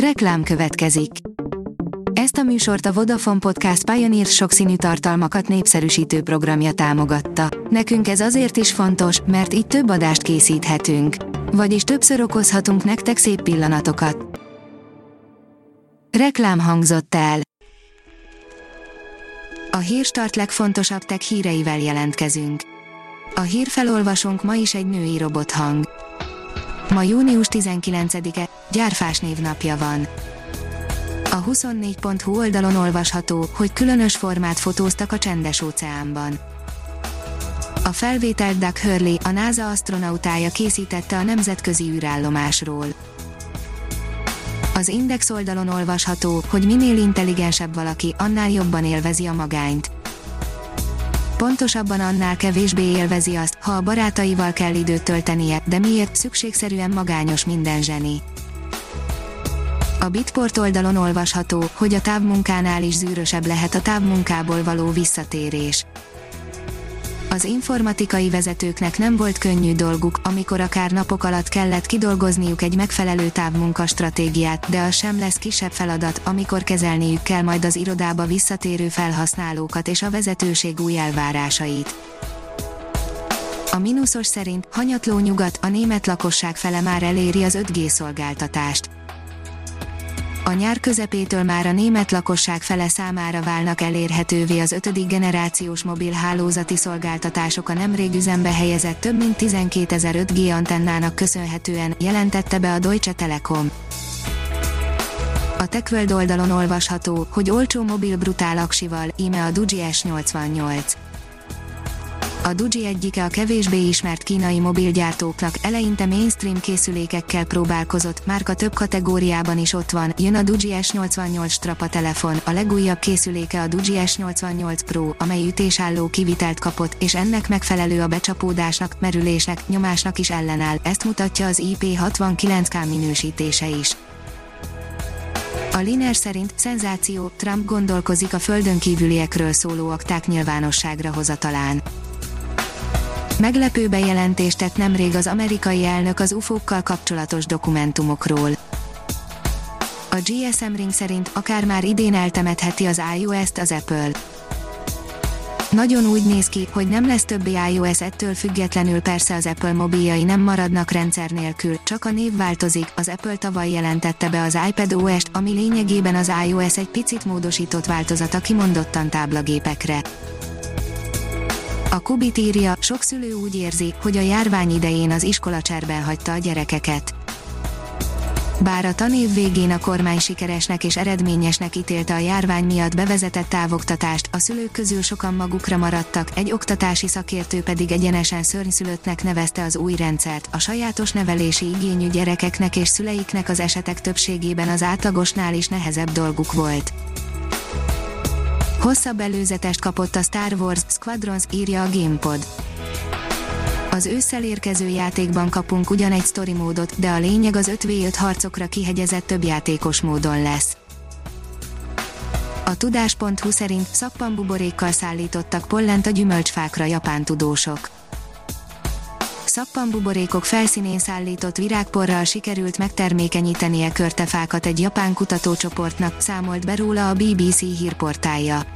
Reklám következik. Ezt a műsort a Vodafone Podcast Pioneer sokszínű tartalmakat népszerűsítő programja támogatta. Nekünk ez azért is fontos, mert így több adást készíthetünk. Vagyis többször okozhatunk nektek szép pillanatokat. Reklám hangzott el. A hírstart legfontosabb tech híreivel jelentkezünk. A hírfelolvasónk ma is egy női robothang. Ma június 19-e, Gyárfás névnapja van. A 24.hu oldalon olvasható, hogy különös formát fotóztak a csendes óceánban. A felvételt Doug Hurley, a NASA astronautája készítette a nemzetközi űrállomásról. Az Index oldalon olvasható, hogy minél intelligensebb valaki, annál jobban élvezi a magányt. Pontosabban annál kevésbé élvezi azt, ha a barátaival kell időt töltenie, de miért szükségszerűen magányos minden zseni. A Bitport oldalon olvasható, hogy a távmunkánál is zűrösebb lehet a távmunkából való visszatérés. Az informatikai vezetőknek nem volt könnyű dolguk, amikor akár napok alatt kellett kidolgozniuk egy megfelelő távmunka stratégiát, de az sem lesz kisebb feladat, amikor kezelniük kell majd az irodába visszatérő felhasználókat és a vezetőség új elvárásait. A mínuszos szerint hanyatló nyugat, a német lakosság fele már eléri az 5G szolgáltatást a nyár közepétől már a német lakosság fele számára válnak elérhetővé az ötödik generációs mobil hálózati szolgáltatások a nemrég üzembe helyezett több mint 12 ezer 5G antennának köszönhetően, jelentette be a Deutsche Telekom. A TechWorld oldalon olvasható, hogy olcsó mobil brutál aksival, íme a Duji S88. A Duji egyike a kevésbé ismert kínai mobilgyártóknak eleinte mainstream készülékekkel próbálkozott, márka több kategóriában is ott van, jön a Duji S88 Strapa telefon, a legújabb készüléke a Duji S88 Pro, amely ütésálló kivitelt kapott, és ennek megfelelő a becsapódásnak, merülésnek, nyomásnak is ellenáll, ezt mutatja az IP69K minősítése is. A Liner szerint szenzáció, Trump gondolkozik a földön kívüliekről szóló akták nyilvánosságra hozatalán. Meglepő bejelentést tett nemrég az amerikai elnök az UFO-kkal kapcsolatos dokumentumokról. A GSM Ring szerint akár már idén eltemetheti az iOS-t az Apple. Nagyon úgy néz ki, hogy nem lesz többi iOS ettől függetlenül persze az Apple mobiljai nem maradnak rendszer nélkül, csak a név változik, az Apple tavaly jelentette be az iPad OS-t, ami lényegében az iOS egy picit módosított változata kimondottan táblagépekre. A Kubit írja, sok szülő úgy érzi, hogy a járvány idején az iskola cserben hagyta a gyerekeket. Bár a tanév végén a kormány sikeresnek és eredményesnek ítélte a járvány miatt bevezetett távoktatást, a szülők közül sokan magukra maradtak, egy oktatási szakértő pedig egyenesen szörnyszülöttnek nevezte az új rendszert. A sajátos nevelési igényű gyerekeknek és szüleiknek az esetek többségében az átlagosnál is nehezebb dolguk volt. Hosszabb előzetest kapott a Star Wars Squadrons, írja a GamePod. Az ősszel érkező játékban kapunk ugyan egy story módot, de a lényeg az 5v5 harcokra kihegyezett több játékos módon lesz. A tudás.hu szerint szappanbuborékkal szállítottak pollent a gyümölcsfákra japán tudósok szappanbuborékok felszínén szállított virágporral sikerült megtermékenyítenie körtefákat egy japán kutatócsoportnak, számolt be róla a BBC hírportálja.